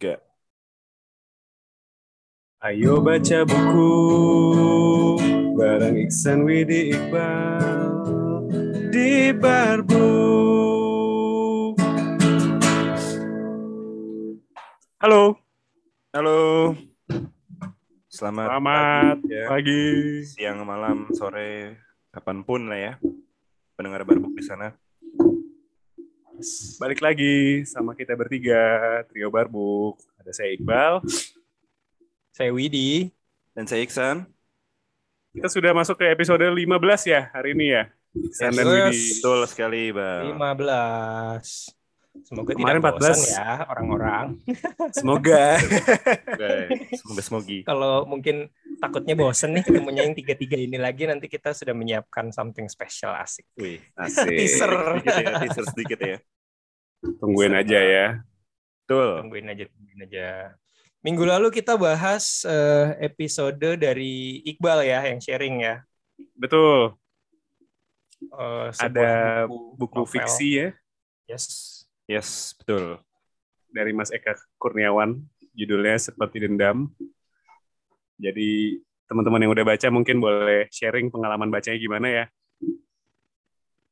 tiga. Ayo baca buku bareng Iksan Widi Iqbal di Barbu. Halo, Halo. Selamat, selamat pagi, ya. pagi. siang, malam, sore, kapan pun lah ya. Pendengar barbuk di sana. Balik lagi sama kita bertiga, trio Barbuk. Ada saya Iqbal. Saya Widi. Dan saya Iksan. Kita sudah masuk ke episode 15 ya hari ini ya. Iksan dan. Widi. Betul sekali, Bang. 15. Semoga Kemarin tidak bosan 14. ya orang-orang. Semoga. Semoga semogi. Kalau mungkin takutnya bosan nih ketemunya yang tiga-tiga ini lagi, nanti kita sudah menyiapkan something special asik. Wih, Asik. Teaser. sedikit ya, teaser sedikit ya. Tungguin aja ya. Betul. Tungguin aja, tungguin aja. Minggu lalu kita bahas eh, episode dari Iqbal ya, yang sharing ya. Betul. Sebuah Ada buku novel. fiksi ya Yes. Yes, betul. dari Mas Eka Kurniawan. Judulnya Seperti Dendam. Jadi teman-teman yang udah baca mungkin boleh sharing pengalaman bacanya gimana ya.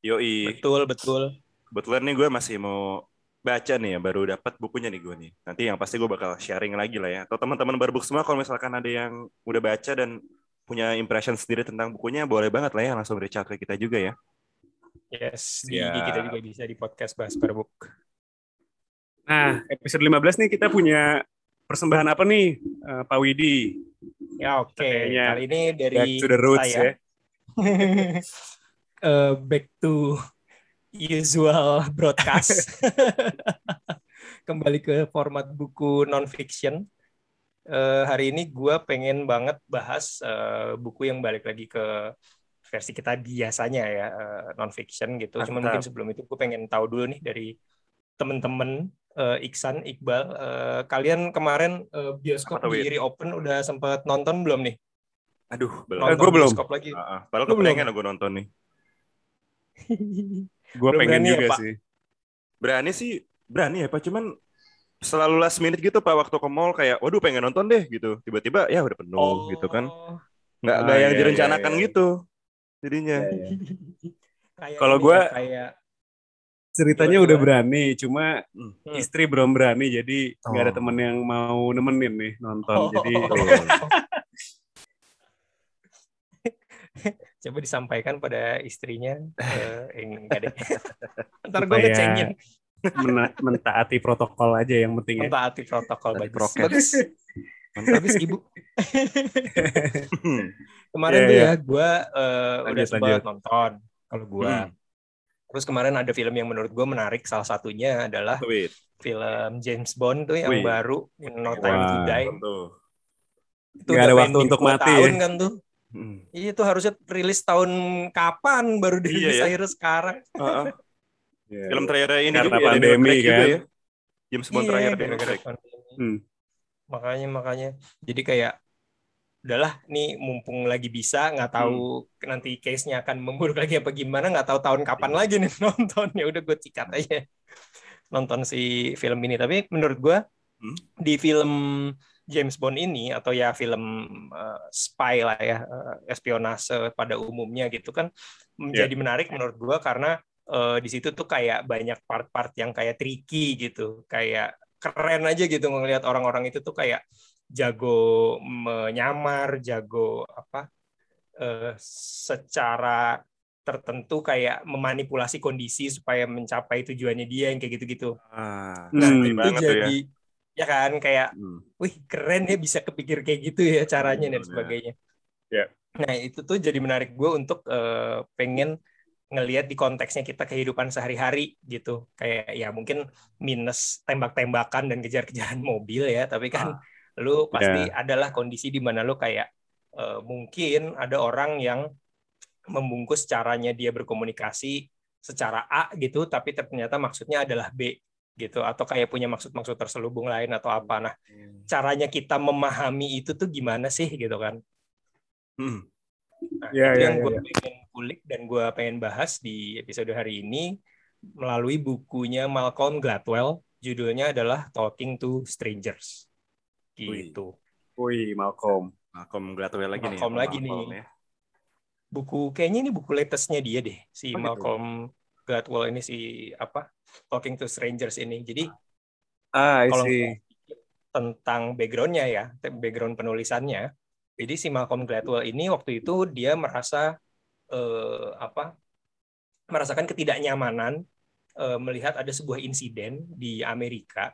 Yoi. Betul, betul. Kebetulan nih gue masih mau baca nih ya, baru dapat bukunya nih gue nih. Nanti yang pasti gue bakal sharing lagi lah ya. Atau teman-teman barbuk semua kalau misalkan ada yang udah baca dan punya impression sendiri tentang bukunya, boleh banget lah ya langsung reach out ke kita juga ya. Yes, di. IG kita juga bisa di podcast Bahas Barbuk. Nah, episode 15 nih kita punya persembahan apa nih, eh, Pak Widi? Ya oke, Kayaknya kali ini dari Back to the roots saya. ya. Eh, back to usual broadcast. Kembali ke format buku non-fiction. Eh, hari ini gue pengen banget bahas eh, buku yang balik lagi ke versi kita biasanya ya, eh, non-fiction gitu. Cuma Mantap. mungkin sebelum itu gue pengen tahu dulu nih dari temen-temen eh, Iksan, Iqbal. eh, kalian kemarin eh, bioskop di Reopen udah sempat nonton belum nih? Aduh, belum. Nonton gua belum. bioskop lagi. Ah, ah. Padahal belum? kepengen gue nonton nih. Gue pengen ya, juga Pak? sih. Berani sih, berani ya Pak. Cuman selalu last minute gitu Pak waktu ke mall kayak, waduh pengen nonton deh gitu. Tiba-tiba ya udah penuh gitu kan. Nggak, Ah, nggak yang iya, direncanakan iya, iya. gitu. Jadinya. Kayak Kalau ini gua- ya, kayak Ceritanya udah berani, cuma Hmm. Istri belum berani, jadi nggak ada Oh. temen yang mau nemenin nih nonton. Oh. Jadi coba disampaikan pada istrinya eh enggak deh. Ntar gue ngecengin mena- mentaati protokol aja yang penting ya. mentaati protokol Taati bagus. prokes. Bagus ibu. Kemarin Iya, tuh iya. ya gue udah Lanjut, sempat lanjut. nonton kalau gue. Hmm. Terus kemarin ada film yang menurut gue menarik. Salah satunya adalah Wait, film James Bond tuh yang Wih. baru No Time to Wah. Die. Itu udah ada waktu untuk mati tahun ya. kan tuh. Hmm. Iya itu harusnya rilis tahun kapan baru dirilis Iya ya. akhirnya sekarang. Ah, ah. Iya. Film terakhir ini Karena juga ya, pandemi, juga kan? ya. James Bond Iya, terakhir pandemi. Hmm. Makanya makanya jadi kayak udahlah nih mumpung lagi bisa nggak tahu Hmm. nanti case-nya akan memburuk lagi apa gimana nggak tahu tahun kapan lagi nih nonton ya udah gue cikat aja nonton si film ini tapi menurut gue Hmm. di film James Bond ini atau ya film eh, spy lah ya eh, espionase pada umumnya gitu kan menjadi menarik menurut gue karena eh, di situ tuh kayak banyak part-part yang kayak tricky gitu kayak keren aja gitu ngelihat orang-orang itu tuh kayak jago menyamar jago apa eh, secara tertentu kayak memanipulasi kondisi supaya mencapai tujuannya dia yang kayak gitu-gitu Ah, nah itu banget tuh ya. Ya kan kayak Hmm. wih keren ya bisa kepikir kayak gitu ya caranya dan Hmm, sebagainya. Ya. Nah itu tuh jadi menarik gue untuk eh, pengen ngelihat di konteksnya kita kehidupan sehari-hari gitu. Kayak ya mungkin minus tembak-tembakan dan kejar-kejaran mobil ya, tapi kan lu pasti adalah kondisi di mana lu kayak eh, mungkin ada orang yang membungkus caranya dia berkomunikasi secara A gitu, tapi ternyata maksudnya adalah B gitu atau kayak punya maksud-maksud terselubung lain atau apa. Nah, caranya kita memahami itu tuh gimana sih gitu kan? Hmm. Nah, Ya, itu ya, yang ya, gue ya. pengen kulik dan gue pengen bahas di episode hari ini melalui bukunya Malcolm Gladwell Judulnya adalah Talking to Strangers. Gitu. Wih, Malcolm. Malcolm Gladwell lagi nih. Malcolm Abang lagi nih. Malcolm ya. Buku kayaknya ini buku latestnya dia deh, si Oh, gitu. Gladwell ini si apa? Talking to Strangers ini. Jadi Ah, I kalau tentang backgroundnya ya, background penulisannya. Jadi si Malcolm Gladwell ini waktu itu dia merasa eh, apa? Merasakan ketidaknyamanan eh, melihat ada sebuah insiden di Amerika.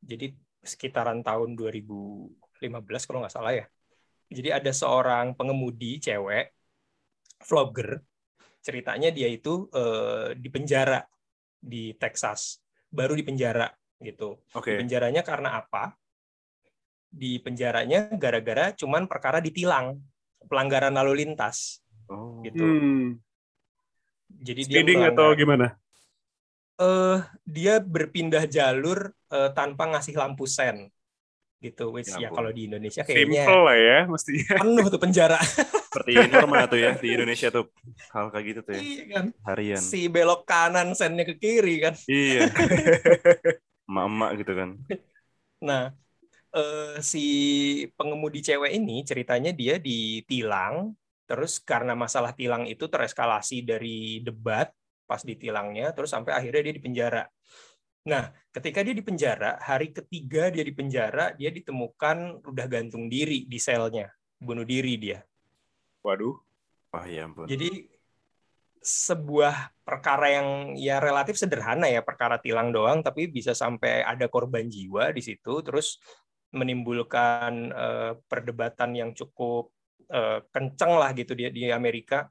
Jadi sekitaran tahun 2015 kalau nggak salah ya. Jadi ada seorang pengemudi cewek, vlogger, ceritanya dia itu eh, di penjara di Texas, baru di penjara gitu. Oke. Di penjaranya karena apa? Di penjaranya gara-gara cuman perkara ditilang, pelanggaran lalu lintas Oh. gitu. Hmm. Jadi dia Speeding atau melanggar- gimana? eh dia berpindah jalur eh, tanpa ngasih lampu sen gitu which Ya ya, kalau di Indonesia kayaknya Simple lah ya, mestinya. penuh tuh penjara Seperti norma tuh ya di Indonesia tuh hal kayak gitu tuh ya iya kan harian. si belok kanan sennya ke kiri kan Iya. Emak-emak gitu kan. nah eh, si pengemudi cewek ini ceritanya dia ditilang terus karena masalah tilang itu tereskalasi dari debat pas ditilangnya terus sampai akhirnya dia di penjara nah ketika dia di penjara hari ketiga dia di penjara dia ditemukan udah gantung diri di selnya bunuh diri dia Waduh. Oh ya ampun. Jadi sebuah perkara yang ya relatif sederhana ya perkara tilang doang tapi bisa sampai ada korban jiwa di situ terus menimbulkan eh, perdebatan yang cukup eh, kenceng lah gitu di di Amerika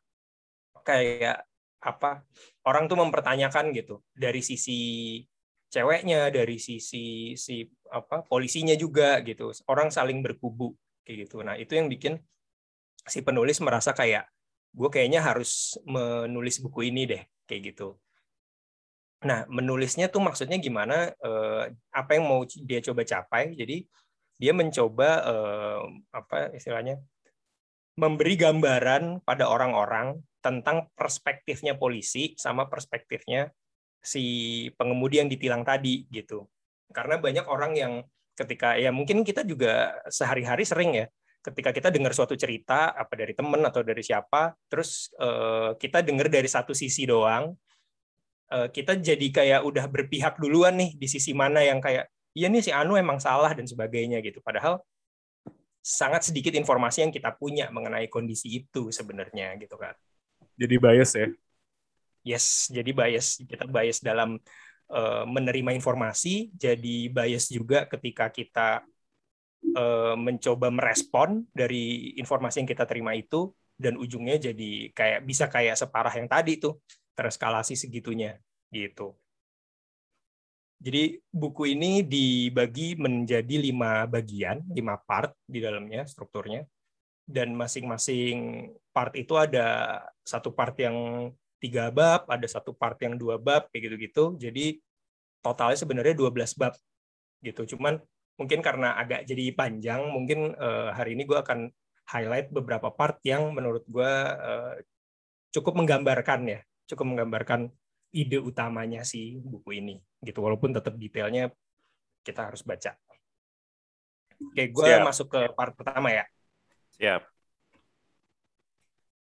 kayak apa orang tuh mempertanyakan gitu dari sisi ceweknya dari sisi si apa polisinya juga gitu orang saling berkubu kayak gitu nah itu yang bikin si penulis merasa kayak gue kayaknya harus menulis buku ini deh kayak gitu. Nah menulisnya tuh maksudnya gimana? eh, apa yang mau dia coba capai? Jadi dia mencoba eh, apa istilahnya memberi gambaran pada orang-orang tentang perspektifnya polisi sama perspektifnya si pengemudi yang ditilang tadi gitu. Karena banyak orang yang ketika ya mungkin kita juga sehari-hari sering ya ketika kita dengar suatu cerita apa dari temen atau dari siapa terus eh, kita dengar dari satu sisi doang eh, kita jadi kayak udah berpihak duluan nih di sisi mana yang kayak iya nih si Anu emang salah dan sebagainya gitu padahal sangat sedikit informasi yang kita punya mengenai kondisi itu sebenarnya gitu kan Jadi bias ya. Yes jadi bias kita bias dalam eh, menerima informasi jadi bias juga ketika kita eh, mencoba merespon dari informasi yang kita terima itu dan ujungnya jadi kayak bisa kayak separah yang tadi tuh tereskalasi segitunya gitu. Jadi buku ini dibagi menjadi lima bagian lima part di dalamnya strukturnya. Dan masing-masing part itu ada satu part yang tiga bab, ada satu part yang dua bab, kayak gitu-gitu. Jadi totalnya sebenarnya 12 bab gitu. Cuman mungkin karena agak jadi panjang, mungkin eh, hari ini gue akan highlight beberapa part yang menurut gue eh, cukup menggambarkan ya, cukup menggambarkan ide utamanya si buku ini gitu. Walaupun tetap detailnya kita harus baca. Oke, gue Siap. masuk ke part pertama ya. Siap.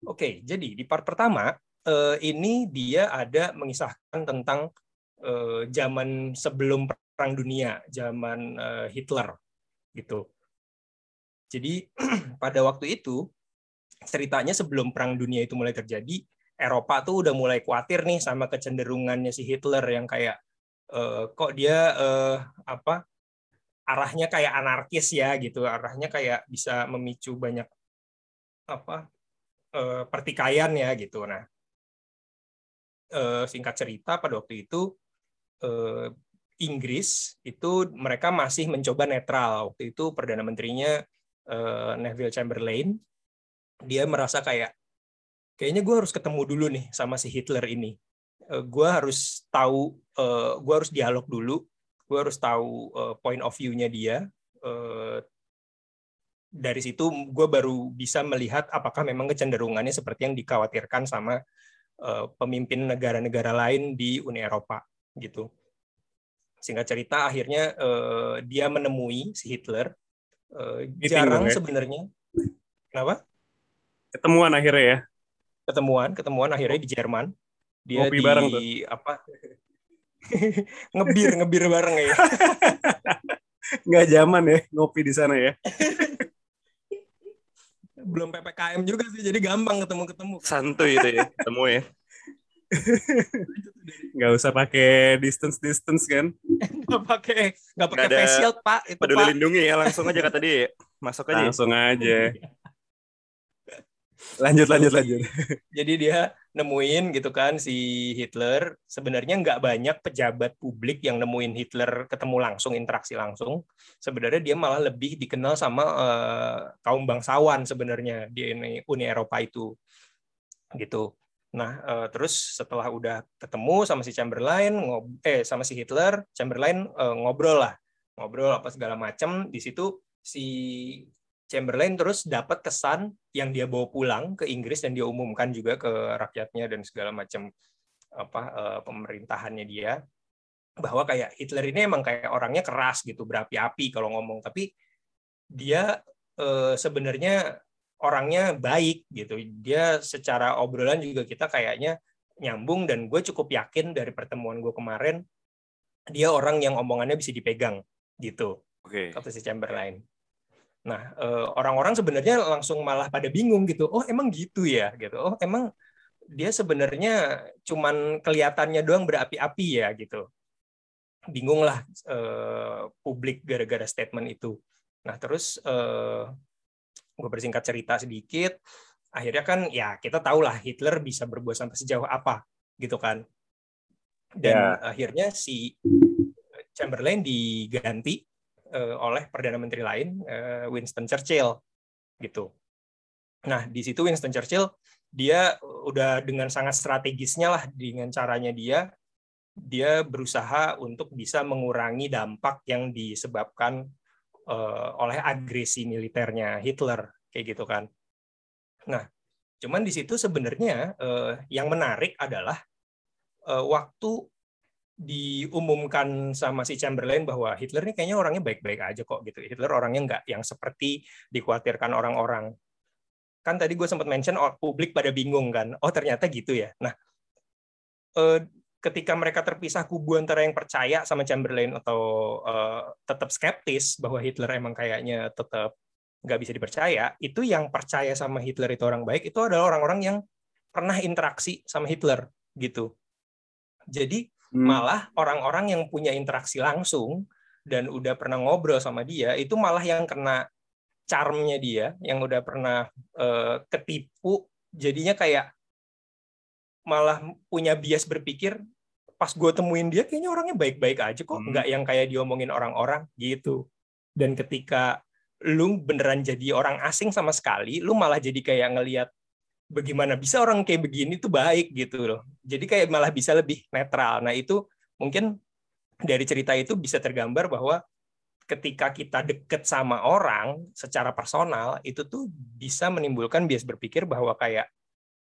Oke, jadi di part pertama eh, ini dia ada mengisahkan tentang eh, zaman sebelum Perang Dunia, zaman eh, Hitler, gitu. Jadi pada waktu itu ceritanya sebelum Perang Dunia itu mulai terjadi, Eropa tuh udah mulai khawatir nih sama kecenderungannya si Hitler yang kayak kok dia apa arahnya kayak anarkis ya gitu, arahnya kayak bisa memicu banyak apa pertikaian ya gitu. Nah, eh, singkat cerita pada waktu itu eh, Inggris itu mereka masih mencoba netral. Waktu itu perdana menterinya eh, Neville Chamberlain dia merasa kayak kayaknya gue harus ketemu dulu nih sama si Hitler ini. Eh, gue harus tahu, eh, gue harus dialog dulu, gue harus tahu eh, point of view-nya dia. Eh, dari situ gue baru bisa melihat apakah memang kecenderungannya seperti yang dikhawatirkan sama pemimpin negara-negara lain di Uni Eropa gitu. singkat cerita akhirnya uh, dia menemui si Hitler. Uh, Meeting jarang ya? sebenarnya. Kenapa? Ketemuan akhirnya ya. Ketemuan, ketemuan akhirnya di Jerman. Dia Ngopi di bareng tuh. apa? ngebir, ngebir bareng ya. Nggak zaman ya ngopi di sana ya. Belum PPKM juga sih, jadi gampang ketemu-ketemu. Santuy itu ya, ketemu ya. Nggak usah pakai distance distance kan. Nggak pakai nggak pakai face shield, Pak. Itu, Peduli Pak. lindungi ya, langsung aja kata dia. Masuk aja. Langsung aja. Lanjut lanjut lanjut. Jadi dia nemuin gitu kan si Hitler. Sebenarnya nggak banyak pejabat publik yang nemuin Hitler ketemu langsung, interaksi langsung. Sebenarnya dia malah lebih dikenal sama eh, kaum bangsawan sebenarnya di Uni- Eropa itu. Gitu. Nah, eh, terus setelah udah ketemu sama si Chamberlain, eh sama si Hitler, Chamberlain eh, ngobrol lah, ngobrol apa segala macam. Di situ si Chamberlain terus dapat kesan yang dia bawa pulang ke Inggris dan dia umumkan juga ke rakyatnya dan segala macam apa eh, pemerintahannya dia bahwa kayak Hitler ini emang kayak orangnya keras gitu berapi-api kalau ngomong tapi dia eh, sebenarnya orangnya baik gitu dia secara obrolan juga kita kayaknya nyambung dan gue cukup yakin dari pertemuan gue kemarin dia orang yang omongannya bisa dipegang gitu Oke. kata si Chamberlain. Nah, eh, orang-orang sebenarnya langsung malah pada bingung gitu. Oh, emang gitu ya gitu. Oh, emang dia sebenarnya cuman kelihatannya doang berapi-api ya gitu. Bingung lah eh, publik gara-gara statement itu. Nah, terus eh, gue bersingkat cerita sedikit. Akhirnya kan ya kita tahu lah Hitler bisa berbuat sampai sejauh apa gitu kan. Dan Ya. akhirnya si Chamberlain diganti eh, oleh perdana menteri lain eh, Winston Churchill gitu. Nah di situ Winston Churchill dia udah dengan sangat strategisnya lah dengan caranya dia dia berusaha untuk bisa mengurangi dampak yang disebabkan eh, oleh agresi militernya Hitler kayak gitu kan. Nah cuman di situ sebenarnya yang menarik adalah waktu diumumkan sama si Chamberlain bahwa Hitler ini kayaknya orangnya baik-baik aja kok gitu. Hitler orangnya nggak yang seperti dikhawatirkan orang-orang. Kan tadi gue sempat mention oh, publik pada bingung kan. Oh ternyata gitu ya. Nah eh, ketika mereka terpisah kubu antara yang percaya sama Chamberlain atau eh, tetap skeptis bahwa Hitler emang kayaknya tetap nggak bisa dipercaya, itu yang percaya sama Hitler itu orang baik itu adalah orang-orang yang pernah interaksi sama Hitler gitu. Jadi Hmm. malah orang-orang yang punya interaksi langsung dan udah pernah ngobrol sama dia itu malah yang kena charmnya dia yang udah pernah eh, ketipu jadinya kayak malah punya bias berpikir pas gue temuin dia kayaknya orangnya baik-baik aja kok Hmm. nggak yang kayak diomongin orang-orang gitu dan ketika lu beneran jadi orang asing sama sekali lu malah jadi kayak ngelihat bagaimana bisa orang kayak begini tuh baik gitu loh. Jadi kayak malah bisa lebih netral. Nah itu mungkin dari cerita itu bisa tergambar bahwa ketika kita deket sama orang secara personal itu tuh bisa menimbulkan bias berpikir bahwa kayak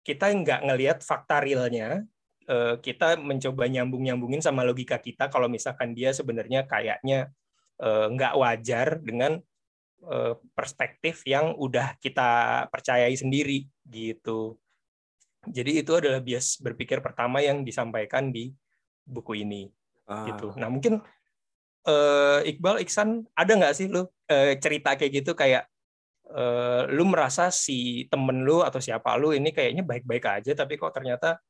kita nggak ngelihat fakta realnya, eh, kita mencoba nyambung-nyambungin sama logika kita kalau misalkan dia sebenarnya kayaknya eh, nggak wajar dengan eh, perspektif yang udah kita percayai sendiri gitu. Jadi itu adalah bias berpikir pertama yang disampaikan di buku ini Ah, gitu. Nah mungkin eh, Iqbal, Iksan ada nggak sih lu eh, cerita kayak gitu kayak eh, lu merasa si temen lu atau siapa lu ini kayaknya baik-baik aja tapi kok ternyata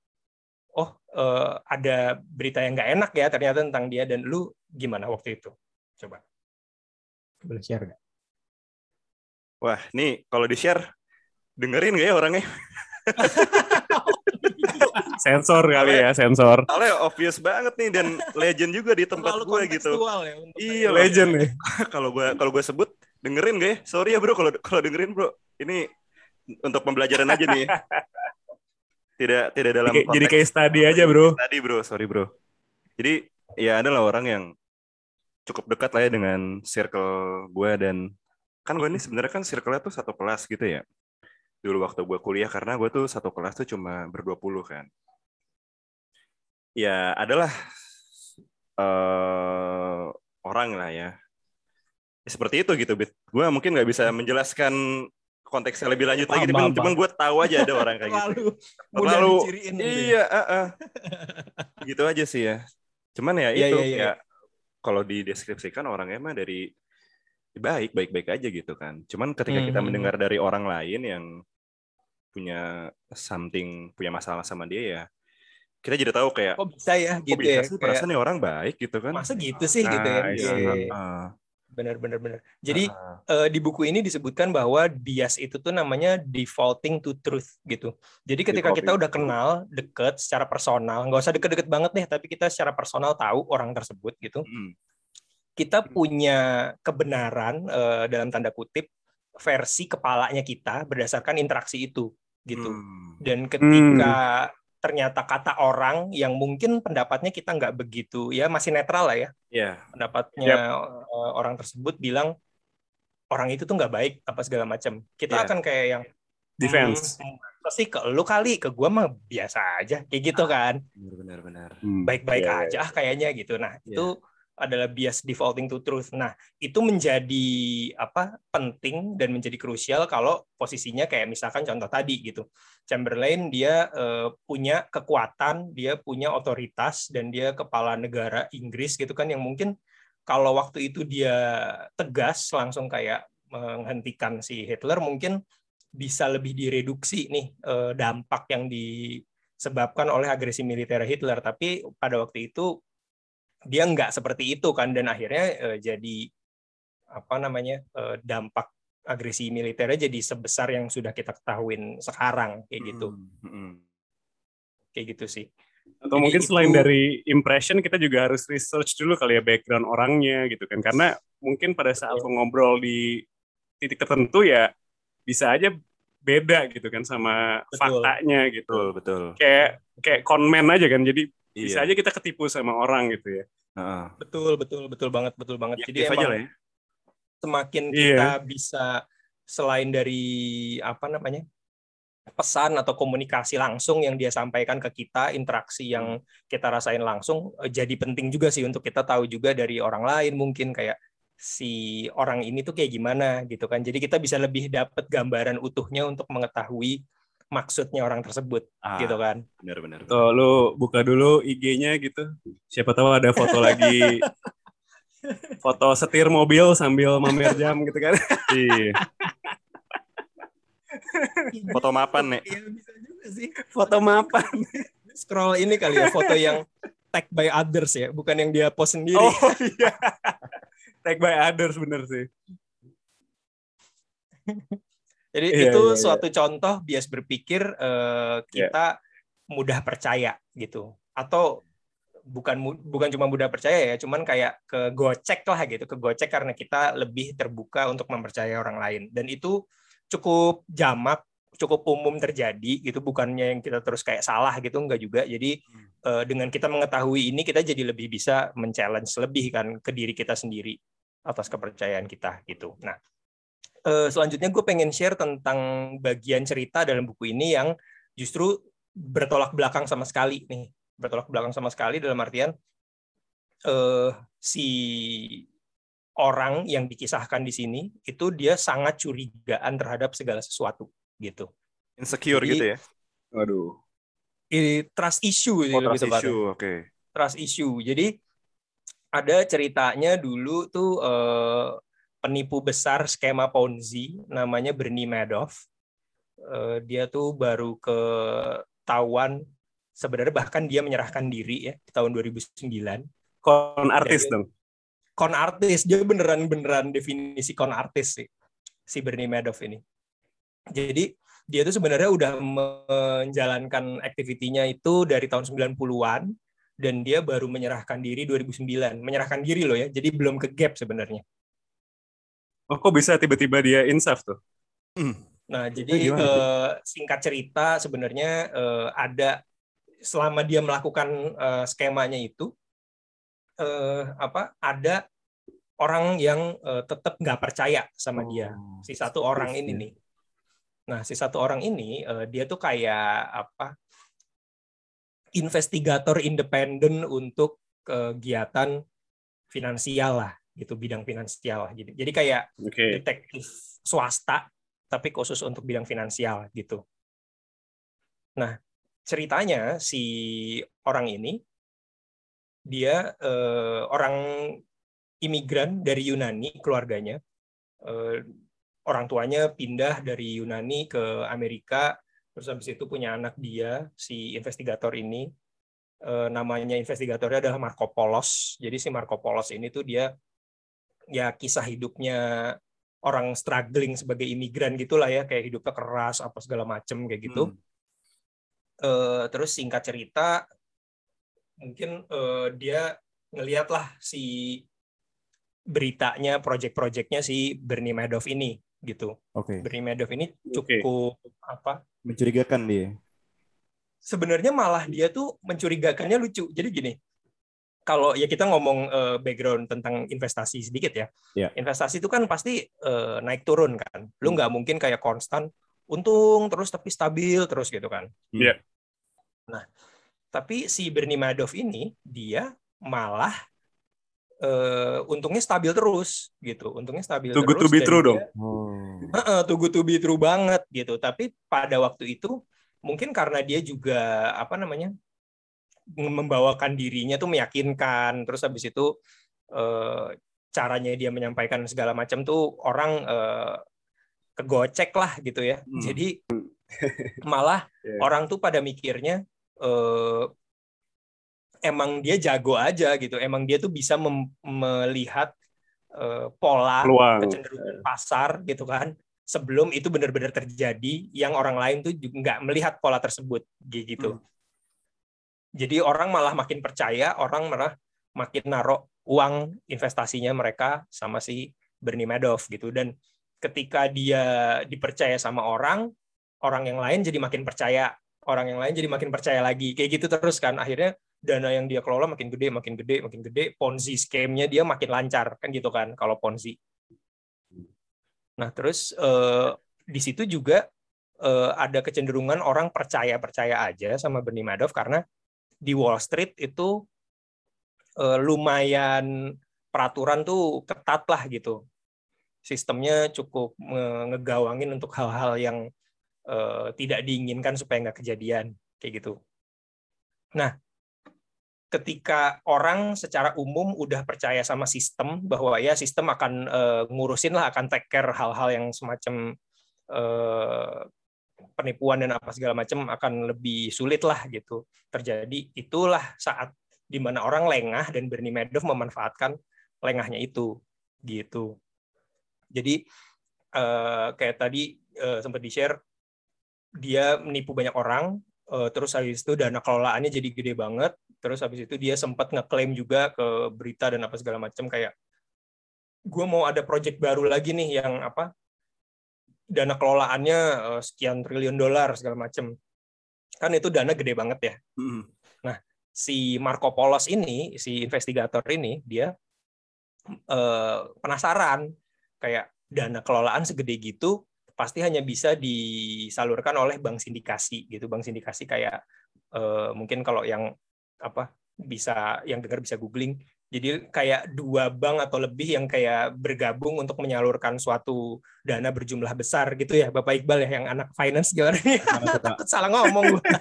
oh eh, ada berita yang nggak enak ya ternyata tentang dia dan lu gimana waktu itu? Coba. Boleh share nggak? Wah, nih kalau di-share dengerin gak ya orangnya? Sensor kali ya, sensor. Soalnya obvious banget nih dan legend juga di tempat gue gitu. ya Iya, kayak- Legend nih. kalau gue kalau gue sebut dengerin gak ya? Sorry ya bro kalau kalau dengerin bro. Ini untuk pembelajaran aja nih. Tidak tidak dalam Jadi, jadi case study aja, Bro. tadi bro, sorry bro. Jadi ya adalah orang yang cukup dekat lah ya dengan circle gue dan kan gue ini sebenarnya kan circle-nya tuh satu kelas gitu ya. Dulu waktu gue kuliah karena gue tuh satu kelas tuh cuma berdua puluh kan. Ya adalah eh orang lah ya. Ya, seperti itu gitu, Bit. Gue mungkin nggak bisa menjelaskan konteksnya lebih lanjut lagi, cuman, cuman gue tahu aja ada orang kayak gitu. Diciriin gitu ya. iya, uh, uh. gitu aja sih ya. Cuman ya Iya, itu iya, iya. ya kalau dideskripsikan orangnya mah dari baik baik baik aja gitu kan. Cuman ketika kita Hmm. mendengar dari orang lain yang punya something punya masalah sama dia ya kita jadi tahu kayak Kok bisa ya kok gitu bisa ya? sih perasaan nih orang baik gitu kan. masa gitu sih gitu ya? Nah, Iya, Benar benar benar. Jadi heeh. eh, di buku ini disebutkan bahwa bias itu tuh namanya defaulting to truth gitu. Jadi ketika kita Defaulting udah to kenal deket secara personal, nggak usah deket-deket banget deh, tapi kita secara personal tahu orang tersebut gitu, Mm. kita punya kebenaran eh, dalam tanda kutip versi kepalanya kita berdasarkan interaksi itu gitu. Hmm. Dan ketika ternyata kata orang yang mungkin pendapatnya kita nggak begitu ya masih netral lah ya Iya. pendapatnya eh, orang tersebut bilang orang itu tuh nggak baik apa segala macam kita Iya. akan kayak yang Defense. "Hmm, masa sih ke lu kali ke gua mah biasa aja kayak gitu kan Benar benar. Hmm. baik-baik Iya, iya. aja ah kayaknya gitu nah Iya. itu adalah bias defaulting to truth. Nah itu menjadi apa penting dan menjadi krusial kalau posisinya kayak misalkan contoh tadi gitu. Chamberlain dia eh, punya kekuatan dia punya otoritas dan dia kepala negara Inggris gitu kan yang mungkin kalau waktu itu dia tegas langsung kayak menghentikan si Hitler mungkin bisa lebih direduksi nih eh, dampak yang disebabkan oleh agresi militer Hitler. Tapi pada waktu itu dia nggak seperti itu kan dan akhirnya eh, jadi apa namanya eh, dampak agresi militernya jadi sebesar yang sudah kita ketahuin sekarang kayak gitu Hmm, hmm. kayak gitu sih Atau Jadi mungkin itu- selain dari impression kita juga harus research dulu kali ya background orangnya gitu kan. Karena mungkin pada saat lu ngobrol di titik tertentu ya bisa aja beda gitu kan sama Betul. faktanya gitu. Betul betul. Kayak kayak conman aja kan. Jadi Iya. bisa aja kita ketipu sama orang gitu ya. Betul betul betul banget betul banget jadi Reaktif aja emang lah ya. semakin Iya. kita bisa selain dari apa namanya pesan atau komunikasi langsung yang dia sampaikan ke kita interaksi yang kita rasain langsung eh, jadi penting juga sih untuk kita tahu juga dari orang lain mungkin kayak si orang ini tuh kayak gimana gitu kan jadi kita bisa lebih dapat gambaran utuhnya untuk mengetahui maksudnya orang tersebut Ah, gitu kan Benar benar. Tuh lu buka dulu IG-nya gitu. Siapa tahu ada foto lagi foto setir mobil sambil mamer jam gitu kan. Iya. Foto mapan nih. Iya bisa juga sih foto mapan. scroll ini kali ya foto yang tag by others ya bukan yang dia post sendiri Oh iya. Tag by others bener sih. Jadi Iya, itu iya, iya. suatu contoh bias berpikir eh, kita mudah percaya gitu. Atau bukan bukan cuma mudah percaya ya, cuman kayak ke gocek lah gitu, ke gocek karena kita lebih terbuka untuk mempercayai orang lain. Dan itu cukup jamak, cukup umum terjadi gitu, bukannya yang kita terus kayak salah gitu enggak juga. Jadi eh, dengan kita mengetahui ini kita jadi lebih bisa men-challenge lebih kan ke diri kita sendiri atas kepercayaan kita gitu. Nah, eh, selanjutnya gue pengen share tentang bagian cerita dalam buku ini yang justru bertolak belakang sama sekali nih bertolak belakang sama sekali dalam artian eh, si orang yang dikisahkan di sini itu dia sangat curigaan terhadap segala sesuatu gitu Insecure Jadi, gitu ya. Waduh. Ini trust issue Oh, gitu trust issue. Oke. trust issue. Jadi ada ceritanya dulu tuh eh, penipu besar skema Ponzi namanya Bernie Madoff. Eh, dia tuh baru ketahuan sebenarnya bahkan dia menyerahkan diri ya di tahun 2009. Kon artis Jadi- dong. Con artis, dia beneran beneran definisi con artis sih si Bernie Madoff ini. Jadi dia tuh sebenarnya udah menjalankan aktivitinya itu dari tahun 90-an dan dia baru menyerahkan diri 2009. Menyerahkan diri loh ya. Jadi belum ke gap sebenarnya. Oh kok bisa tiba-tiba dia insaf tuh? Nah, jadi gimana eh, singkat cerita sebenarnya eh, ada selama dia melakukan eh, skemanya itu eh, apa ada orang yang eh, tetap nggak percaya sama dia. Oh, Si satu orang suspicious ini ya. nih. Nah, si satu orang ini eh, dia tuh kayak apa? investigator independen untuk kegiatan finansial lah gitu bidang finansial gitu. Jadi kayak Oke. detektif swasta tapi khusus untuk bidang finansial gitu. Nah, ceritanya si orang ini dia eh, orang imigran dari Yunani keluarganya. Eh, orang tuanya pindah dari Yunani ke Amerika terus habis itu punya anak dia si investigator ini Eh, namanya investigatornya adalah Marco Polos. Jadi si Marco Polos ini tuh dia ya kisah hidupnya orang struggling sebagai imigran gitulah ya kayak hidupnya keras apa segala macem kayak gitu. Hmm. Eh, terus singkat cerita mungkin eh, dia ngeliat lah si beritanya project-projectnya si Bernie Madoff ini gitu. Oke. Bernie Madoff ini cukup apa Mencurigakan dia. sebenarnya malah dia tuh mencurigakannya lucu. Jadi gini, kalau ya kita ngomong eh, background tentang investasi sedikit ya. Iya. Investasi itu kan pasti eh, naik turun kan. Lu nggak mungkin kayak konstan untung terus tapi stabil terus gitu kan. Iya. Nah, tapi si Bernie Madoff ini dia malah eh, untungnya stabil terus gitu. Untungnya stabil Too good terus. to be true dia- dong. Oh. Heeh, too good to be true banget gitu. Tapi pada waktu itu mungkin karena dia juga apa namanya membawakan dirinya tuh meyakinkan. Terus habis itu eh, caranya dia menyampaikan segala macam tuh orang eh, kegocek lah gitu ya. Hmm. Jadi malah Iya. orang tuh pada mikirnya eh, emang dia jago aja gitu. Emang dia tuh bisa melihat eh, pola Peluang. kecenderungan pasar gitu kan sebelum itu benar-benar terjadi yang orang lain tuh juga nggak melihat pola tersebut gitu Hmm. Jadi orang malah makin percaya orang malah makin naruh uang investasinya mereka sama si Bernie Madoff gitu. Dan ketika dia dipercaya sama orang orang yang lain jadi makin percaya. Orang yang lain jadi makin percaya lagi. Kayak gitu terus kan. Akhirnya dana yang dia kelola makin gede makin gede makin gede. Ponzi scam-nya dia makin lancar. Kan gitu kan kalau ponzi. Nah terus eh, di situ juga eh, ada kecenderungan orang percaya percaya aja sama Bernie Madoff karena di Wall Street itu eh, lumayan peraturan tuh ketat lah gitu sistemnya cukup nge- ngegawangin untuk hal-hal yang eh, tidak diinginkan supaya nggak kejadian kayak gitu. Nah, ketika orang secara umum udah percaya sama sistem bahwa ya sistem akan eh, ngurusin lah akan take care hal-hal yang semacam eh, penipuan dan apa segala macam akan lebih sulit lah gitu terjadi. Itulah saat di mana orang lengah dan Bernie Madoff memanfaatkan lengahnya itu gitu. Jadi eh, kayak tadi eh, sempat di share dia menipu banyak orang, eh, terus habis itu dana kelolaannya jadi gede banget, terus habis itu dia sempat ngeklaim juga ke berita dan apa segala macam kayak gue mau ada project baru lagi nih yang apa dana kelolaannya eh, sekian triliun dolar segala macam kan itu dana gede banget ya Hmm. si Marco Polos ini, si investigator ini, dia eh, penasaran kayak dana kelolaan segede gitu pasti hanya bisa disalurkan oleh bank sindikasi gitu. Bank sindikasi kayak eh, mungkin kalau yang apa bisa yang dengar bisa googling. Jadi kayak dua bank atau lebih yang kayak bergabung untuk menyalurkan suatu dana berjumlah besar gitu ya, Bapak Iqbal ya, yang anak finance gimana nih? Takut salah ngomong gua.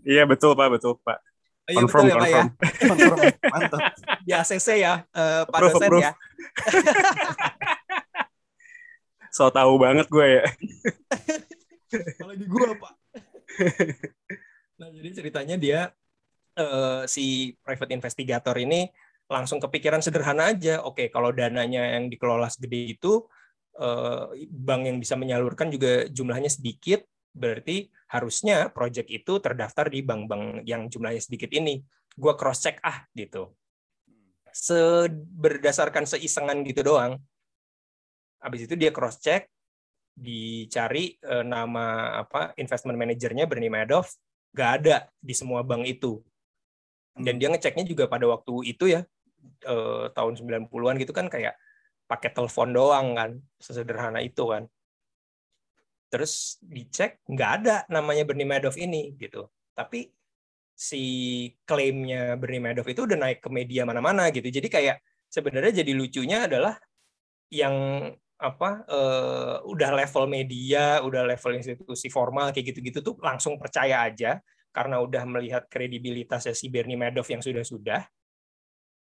Iya betul Pak, betul Pak. Iya Confirm, betul ya Pak ya. confirm. Mantap. di ACC ya, eh, Pak Approve, dosen approve. ya. So tahu banget gue ya. Apalagi gua, Pak. nah, jadi ceritanya dia eh, si private investigator ini langsung kepikiran sederhana aja. Oke, kalau dananya yang dikelola segede itu eh, bank yang bisa menyalurkan juga jumlahnya sedikit, berarti harusnya project itu terdaftar di bank-bank yang jumlahnya sedikit ini. Gua cross check ah gitu. Se berdasarkan seisengan gitu doang. Habis itu dia cross check, dicari eh, nama apa investment manajernya Bernie Madoff, nggak ada di semua bank itu. Dan dia ngeceknya juga pada waktu itu ya eh, tahun 90-an gitu kan kayak pakai telepon doang kan, sesederhana itu kan. Terus dicek nggak ada namanya Bernie Madoff ini gitu. Tapi si klaimnya Bernie Madoff itu udah naik ke media mana-mana gitu. Jadi kayak sebenarnya jadi lucunya adalah yang apa eh, udah level media, udah level institusi formal kayak gitu-gitu tuh langsung percaya aja karena udah melihat kredibilitasnya si Bernie Madoff yang sudah-sudah.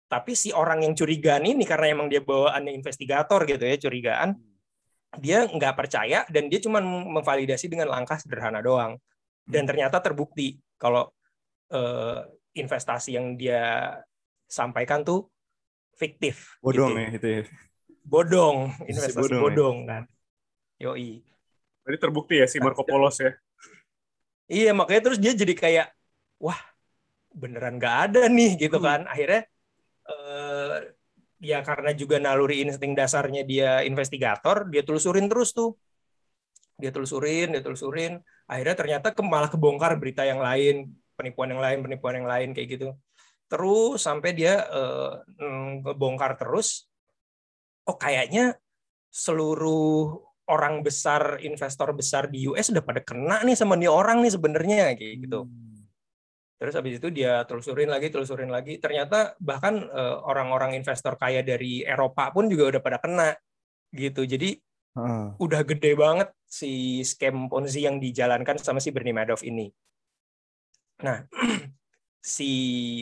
Tapi si orang yang curigaan ini karena emang dia bawaannya investigator gitu ya, curigaan, dia nggak percaya dan dia cuma memvalidasi dengan langkah sederhana doang. Dan ternyata terbukti kalau eh, investasi yang dia sampaikan tuh fiktif. Bodong gitu. ya itu ya. Bodong, investasi bodong bodong, ya. kan. Yoi. Jadi terbukti ya si Marco Polos ya. Iya makanya terus dia jadi kayak wah beneran nggak ada nih gitu kan. Akhirnya eh, ya karena juga naluri insting dasarnya dia investigator dia telusurin terus tuh. Dia telusurin dia telusurin. Akhirnya ternyata ke, malah kebongkar berita yang lain penipuan yang lain penipuan yang lain kayak gitu. Terus sampai dia mm, ngebongkar terus. Oh kayaknya seluruh orang besar investor besar di US udah pada kena nih sama nih orang nih sebenarnya kayak gitu. Terus habis itu dia telusurin lagi, telusurin lagi. Ternyata bahkan eh, orang-orang investor kaya dari Eropa pun juga udah pada kena gitu. Jadi Heeh. udah gede banget si scam Ponzi yang dijalankan sama si Bernie Madoff ini. Nah, si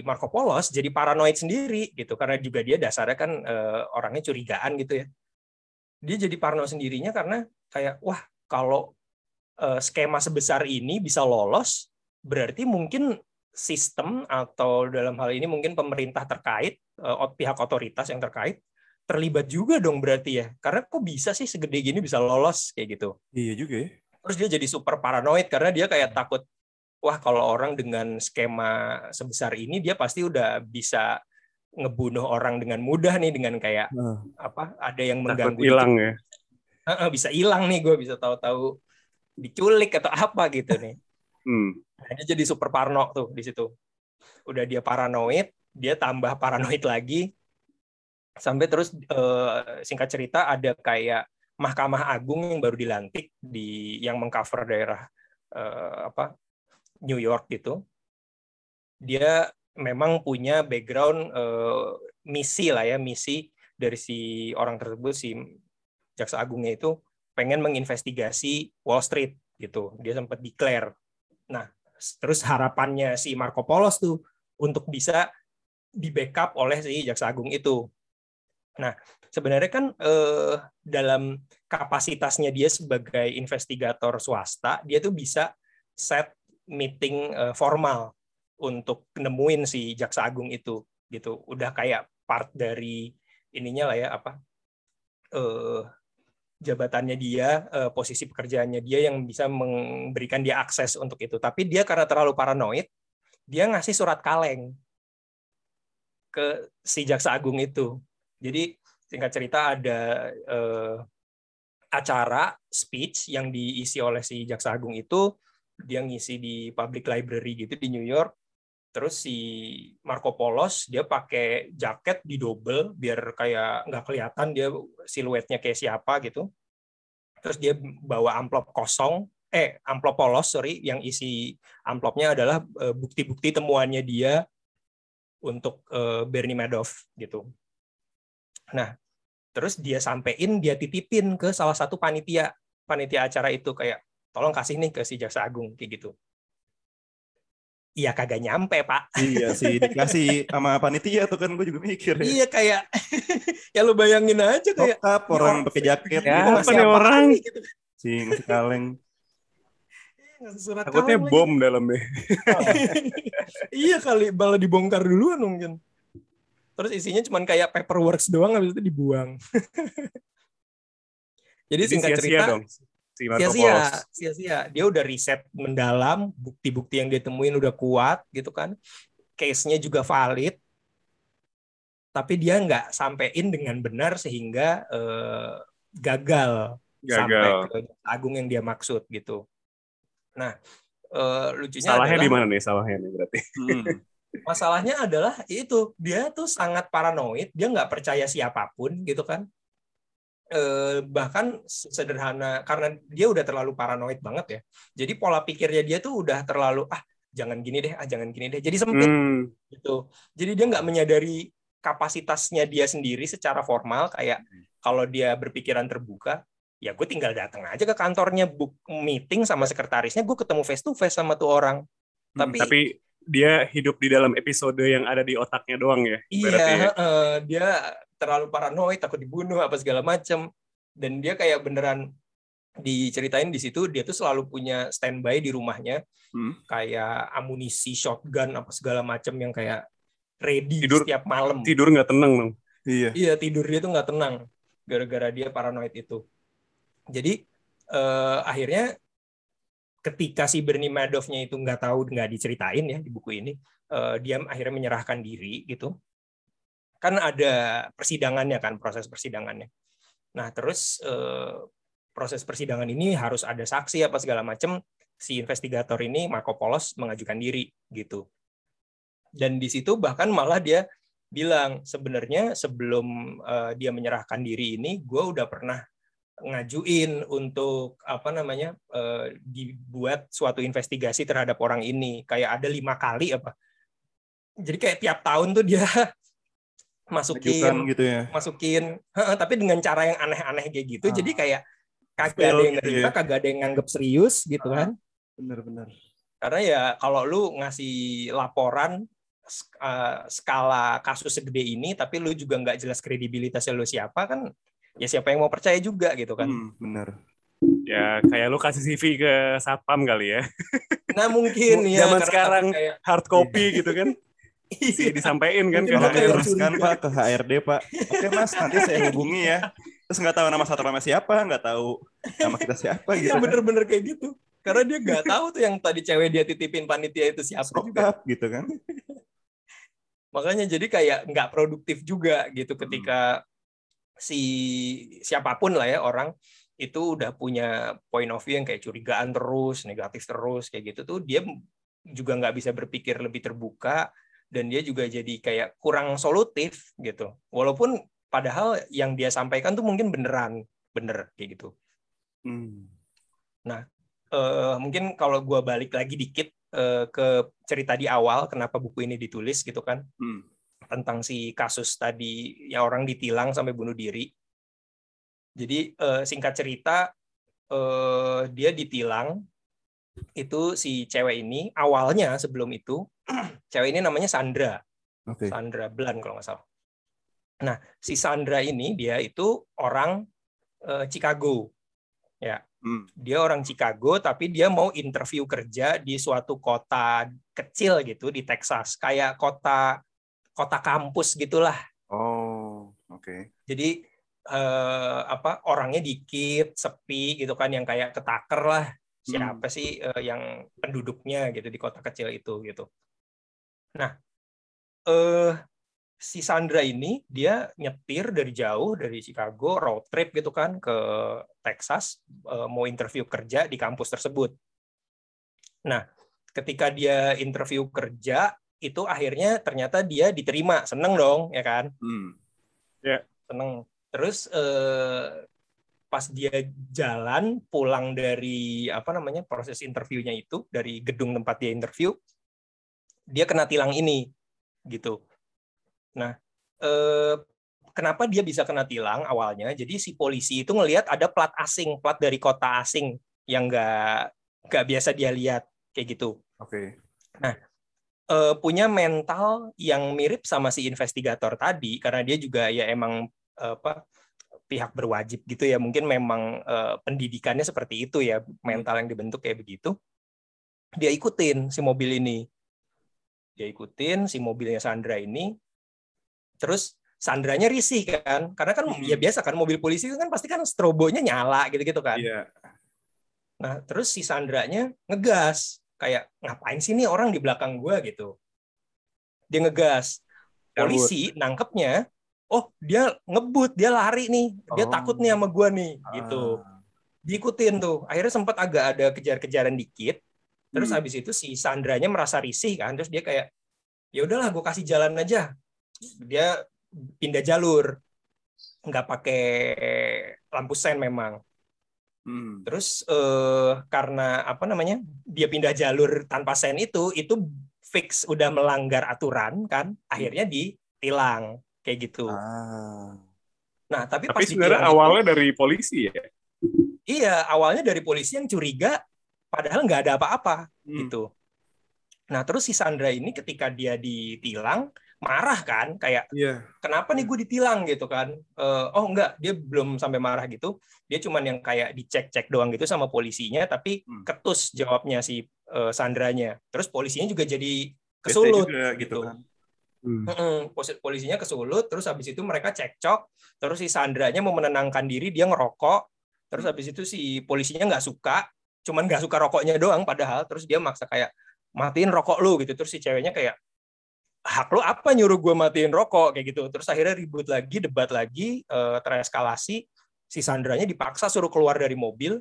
Marco Polos jadi paranoid sendiri gitu karena juga dia dasarnya kan eh, orangnya curigaan gitu ya. Dia jadi parno sendirinya karena kayak wah kalau eh, skema sebesar ini bisa lolos berarti mungkin sistem atau dalam hal ini mungkin pemerintah terkait ot- pihak otoritas yang terkait terlibat juga dong berarti ya. Karena kok bisa sih segede gini bisa lolos kayak gitu. Iya juga ya. Terus dia jadi super paranoid karena dia kayak takut wah kalau orang dengan skema sebesar ini dia pasti udah bisa ngebunuh orang dengan mudah nih dengan kayak Heeh. apa ada yang mengganggu hilang ya. Heeh, bisa hilang nih gue bisa tahu-tahu diculik atau apa gitu nih. Hmm. Nah, dia jadi super parno tuh di situ. Udah dia paranoid, dia tambah paranoid lagi. Sampai terus eh, singkat cerita ada kayak Mahkamah Agung yang baru dilantik di yang mengcover daerah eh, apa New York gitu. Dia memang punya background eh, misi lah ya, misi dari si orang tersebut si jaksa agungnya itu pengen menginvestigasi Wall Street gitu. Dia sempat declare. Nah, terus harapannya si Marco Polos tuh untuk bisa di backup oleh si jaksa agung itu. Nah, sebenarnya kan eh, dalam kapasitasnya dia sebagai investigator swasta, dia tuh bisa set meeting eh, formal untuk nemuin si jaksa agung itu gitu. Udah kayak part dari ininya lah ya apa eh, jabatannya dia, eh, posisi pekerjaannya dia yang bisa memberikan dia akses untuk itu. Tapi dia karena terlalu paranoid, dia ngasih surat kaleng ke si jaksa agung itu. Jadi singkat cerita ada eh, acara speech yang diisi oleh si jaksa agung itu, dia ngisi di public library gitu di New York. Terus si Marco Polos dia pakai jaket di double biar kayak nggak kelihatan dia siluetnya kayak siapa gitu. Terus dia bawa amplop kosong, eh amplop polos sorry, yang isi amplopnya adalah eh, bukti-bukti temuannya dia untuk eh, Bernie Madoff gitu. Nah, terus dia sampein, dia titipin ke salah satu panitia panitia acara itu kayak tolong kasih nih ke si jaksa agung kayak gitu. Iya kagak nyampe pak. Iya sih dikasih sama panitia tuh kan gue juga mikir. ya. iya kayak ya lu bayangin aja kayak Lengkap orang pakai jaket. Ya, mau apa nih orang? nih, gitu. Si ngasih kaleng. Ngasih surat Takutnya kaleng bom dalamnya. iya kali malah dibongkar duluan mungkin. Terus isinya cuma kayak paperworks doang habis itu dibuang. Jadi Jadi singkat sia-sia cerita dong. Sia-sia, sia-sia. Dia udah riset mendalam, bukti-bukti yang dia temuin udah kuat gitu kan. Case-nya juga valid. Tapi dia nggak sampein dengan benar sehingga eh, gagal, sampai Gagal. ke agung yang dia maksud gitu. Nah, eh, lucunya Salahnya adalah di mana nih salahnya nih berarti? Hmm. masalahnya adalah itu dia tuh sangat paranoid dia nggak percaya siapa pun gitu kan eh, bahkan sederhana karena dia udah terlalu paranoid banget ya jadi pola pikirnya dia tuh udah terlalu ah jangan gini deh, ah jangan gini deh. Jadi sempit Hmm. gitu. Jadi dia nggak menyadari kapasitasnya dia sendiri secara formal kayak kalau dia berpikiran terbuka, ya gue tinggal datang aja ke kantornya book meeting sama sekretarisnya, gue ketemu face to face sama tuh orang. Tapi, Tapi dia hidup di dalam episode yang ada di otaknya doang ya. iya, ya. heeh, dia terlalu paranoid, takut dibunuh apa segala macam. Dan dia kayak beneran diceritain di situ dia tuh selalu punya standby di rumahnya Hmm. kayak amunisi shotgun apa segala macam yang kayak ready Tidur- setiap malam. tidur nggak tenang dong. Iya. Iya tidur dia tuh nggak tenang gara-gara dia paranoid itu. Jadi eh, akhirnya ketika si Bernie Madoff-nya itu nggak tahu nggak diceritain ya di buku ini, eh, dia akhirnya menyerahkan diri gitu. Kan ada persidangannya kan proses persidangannya. Nah terus eh, proses persidangan ini harus ada saksi apa segala macam. Si investigator ini Marco Polos mengajukan diri gitu. Dan di situ bahkan malah dia bilang sebenarnya sebelum eh, dia menyerahkan diri ini gue udah pernah ngajuin untuk apa namanya eh, dibuat suatu investigasi terhadap orang ini kayak ada lima kali apa jadi kayak tiap tahun tuh dia Ajukan masukin gitu ya. masukin heeh, tapi dengan cara yang aneh-aneh kayak gitu Ah. jadi kayak kagak ada yang gitu ya. kagak ada yang nganggep serius gitu kan Bener-bener. karena ya kalau lu ngasih laporan sk- eh, skala kasus segede ini tapi lu juga nggak jelas kredibilitasnya lu siapa kan ya siapa yang mau percaya juga gitu kan Hmm, bener. Ya kayak lu kasih CV ke satpam kali ya. nah mungkin ya Zaman sekarang kayak hard copy gitu kan. Si disampaikan kan ke HRD. diteruskan curiga. Pak ke HRD Pak. Oke Mas, nanti saya hubungi ya. Terus nggak tahu nama satpamnya siapa, nggak tahu nama kita siapa gitu. Iya bener-bener kayak gitu karena dia nggak tahu tuh yang tadi cewek dia titipin panitia itu siapa juga Sokap gitu kan. makanya jadi kayak nggak produktif juga gitu Hmm. ketika si siapa pun lah ya orang itu udah punya point of view yang kayak curigaan terus negatif terus kayak gitu tuh dia juga nggak bisa berpikir lebih terbuka dan dia juga jadi kayak kurang solutif gitu walaupun padahal yang dia sampaikan tuh mungkin beneran bener kayak gitu Hmm. eh, mungkin kalau gua balik lagi dikit eh, ke cerita di awal kenapa buku ini ditulis gitu kan Hmm. tentang si kasus tadi yang orang ditilang sampai bunuh diri. Jadi eh, singkat cerita eh, dia ditilang itu si cewek ini awalnya sebelum itu cewek ini namanya Sandra Oke. Sandra Blan kalau nggak salah. Nah si Sandra ini dia itu orang eh, Chicago Hmm. dia orang Chicago tapi dia mau interview kerja di suatu kota kecil gitu di Texas kayak kota kota kampus gitulah Oh, oke. jadi eh, apa orangnya dikit sepi gitu kan yang kayak ketaker lah siapa sih eh, yang penduduknya gitu di kota kecil itu gitu nah eh si Sandra ini dia nyetir dari jauh dari Chicago road trip gitu kan ke Texas eh, mau interview kerja di kampus tersebut. Nah, ketika dia interview kerja itu akhirnya ternyata dia diterima, seneng dong ya kan? Hmm. Seneng. Terus eh, pas dia jalan pulang dari apa namanya proses interviewnya itu dari gedung tempat dia interview, dia kena tilang ini gitu. Nah, eh, kenapa dia bisa kena tilang awalnya? Jadi si polisi itu ngelihat ada plat asing, plat dari kota asing yang nggak nggak biasa dia lihat kayak gitu. Oke. Eh, punya mental yang mirip sama si investigator tadi karena dia juga ya emang apa pihak berwajib gitu ya mungkin memang eh, pendidikannya seperti itu ya mental yang dibentuk kayak begitu dia ikutin si mobil ini dia ikutin si mobilnya Sandra ini terus Sandranya risih kan karena kan Hmm. ya biasa kan mobil polisi itu kan pasti kan strobonya nyala gitu-gitu kan Iya. Nah, terus si Sandranya ngegas. Kayak, ngapain sih nih orang di belakang gua gitu. Dia ngegas. Polisi nangkepnya, oh dia ngebut, dia lari nih. Dia Oh. takut nih sama gua nih. gitu. Ah. Diikutin tuh. Akhirnya sempat agak ada kejar-kejaran dikit. Terus Hmm. habis itu si Sandranya merasa risih kan. Terus dia kayak, ya udahlah gue kasih jalan aja. Dia pindah jalur. Nggak pakai lampu sen memang. Hmm. Terus eh, karena apa namanya dia pindah jalur tanpa sen itu itu fix udah melanggar aturan kan, akhirnya ditilang kayak gitu. Ah. Nah tapi, Tapi pas sebenarnya ditilang itu- awalnya dari polisi ya. iya awalnya dari polisi yang curiga, padahal nggak ada apa-apa Hmm. gitu. Nah terus si Sandra ini ketika dia ditilang marah kan, kayak Iya. kenapa nih gue ditilang gitu kan? Eh, oh enggak, dia belum sampai marah gitu. Dia cuman yang kayak dicek-cek doang gitu sama polisinya, tapi Hmm. ketus jawabnya si eh, Sandranya. Terus polisinya juga jadi kesulut juga gitu kan. Hmm. Polisinya kesulut, terus habis itu mereka cekcok, terus si Sandranya mau menenangkan diri, dia ngerokok, terus habis itu si polisinya nggak suka, cuman nggak suka rokoknya doang, padahal terus dia maksa kayak matiin rokok lu gitu, terus si ceweknya kayak hak lu apa nyuruh gue matiin rokok kayak gitu, terus akhirnya ribut lagi, debat lagi, eh, tereskalasi, si Sandranya dipaksa suruh keluar dari mobil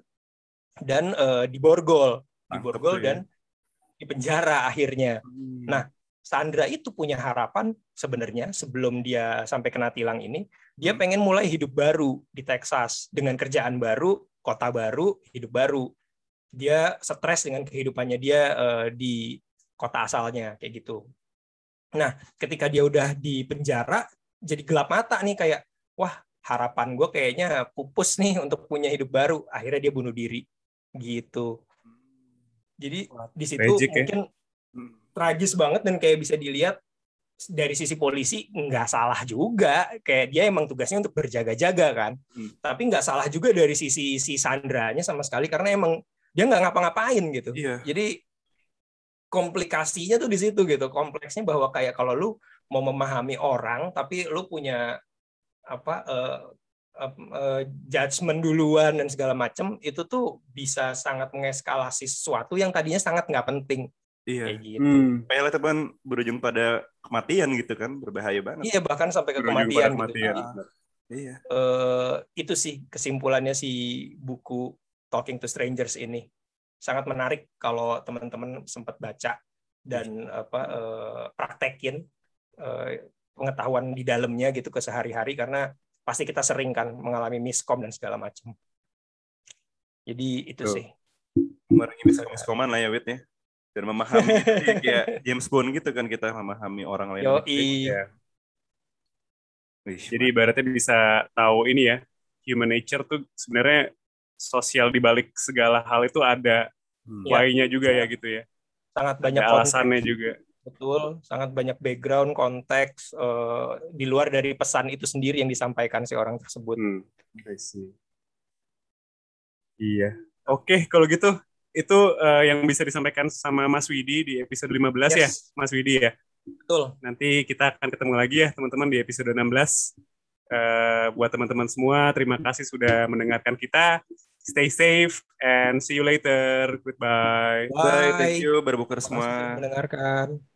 dan eh, diborgol, diborgol ya. dan dipenjara akhirnya. Hmm. Nah, Sandra itu punya harapan sebenarnya sebelum dia sampai kena tilang ini, dia Hmm. pengen mulai hidup baru di Texas dengan kerjaan baru, kota baru, hidup baru. Dia stres dengan kehidupannya dia eh, di kota asalnya kayak gitu. Nah, ketika dia udah di penjara, jadi gelap mata nih kayak, wah harapan gue kayaknya pupus nih untuk punya hidup baru. Akhirnya dia bunuh diri gitu. Jadi di situ ya. mungkin Hmm. Tragis banget dan kayak bisa dilihat dari sisi polisi nggak salah juga. Kayak dia emang tugasnya untuk berjaga-jaga kan. Hmm. tapi nggak salah juga dari sisi si Sandranya sama sekali karena emang dia nggak ngapa-ngapain gitu. Iya. jadi komplikasinya tuh di situ gitu. Kompleksnya bahwa kayak kalau lu mau memahami orang tapi lu punya apa eh, ap- eh, judgement duluan dan segala macam itu tuh bisa sangat mengeskalasi sesuatu yang tadinya sangat nggak penting Iya. kayak gitu Hmm. Itu kan berujung pada kematian gitu kan, berbahaya banget. Iya bahkan sampai ke Berujung kematian. pada gitu. kematian. Jadi, Iya. eh, itu sih kesimpulannya si buku Talking to Strangers ini sangat menarik kalau teman-teman sempat baca dan apa eh, praktekin eh, pengetahuan di dalamnya gitu ke sehari-hari karena pasti kita sering kan mengalami miskom dan segala macam. Jadi itu Betul. sih. Mengurangi miskoman lah ya, Wit ya. Dan memahami jadi kayak James Bond gitu kan kita memahami orang lain. Yoi. Iya. Wih, Jadi ibaratnya bisa tahu ini ya, human nature tuh sebenarnya sosial di balik segala hal itu ada hmm. Iya. why-nya juga ya gitu ya. Sangat banyak Ada konteks. alasannya juga. Betul, sangat banyak background, konteks eh, di luar dari pesan itu sendiri yang disampaikan si orang tersebut. Hmm. I see. Iya. Oke, kalau gitu itu eh, yang bisa disampaikan sama Mas Widi di episode 15 ya, Yes. Mas Widi ya. Betul. Nanti kita akan ketemu lagi ya teman-teman di episode 16. Eh, buat teman-teman semua, terima kasih sudah mendengarkan kita. Stay safe and see you later. Goodbye. Bye, thank Bye. you, Terima kasih sudah semua. mendengarkan.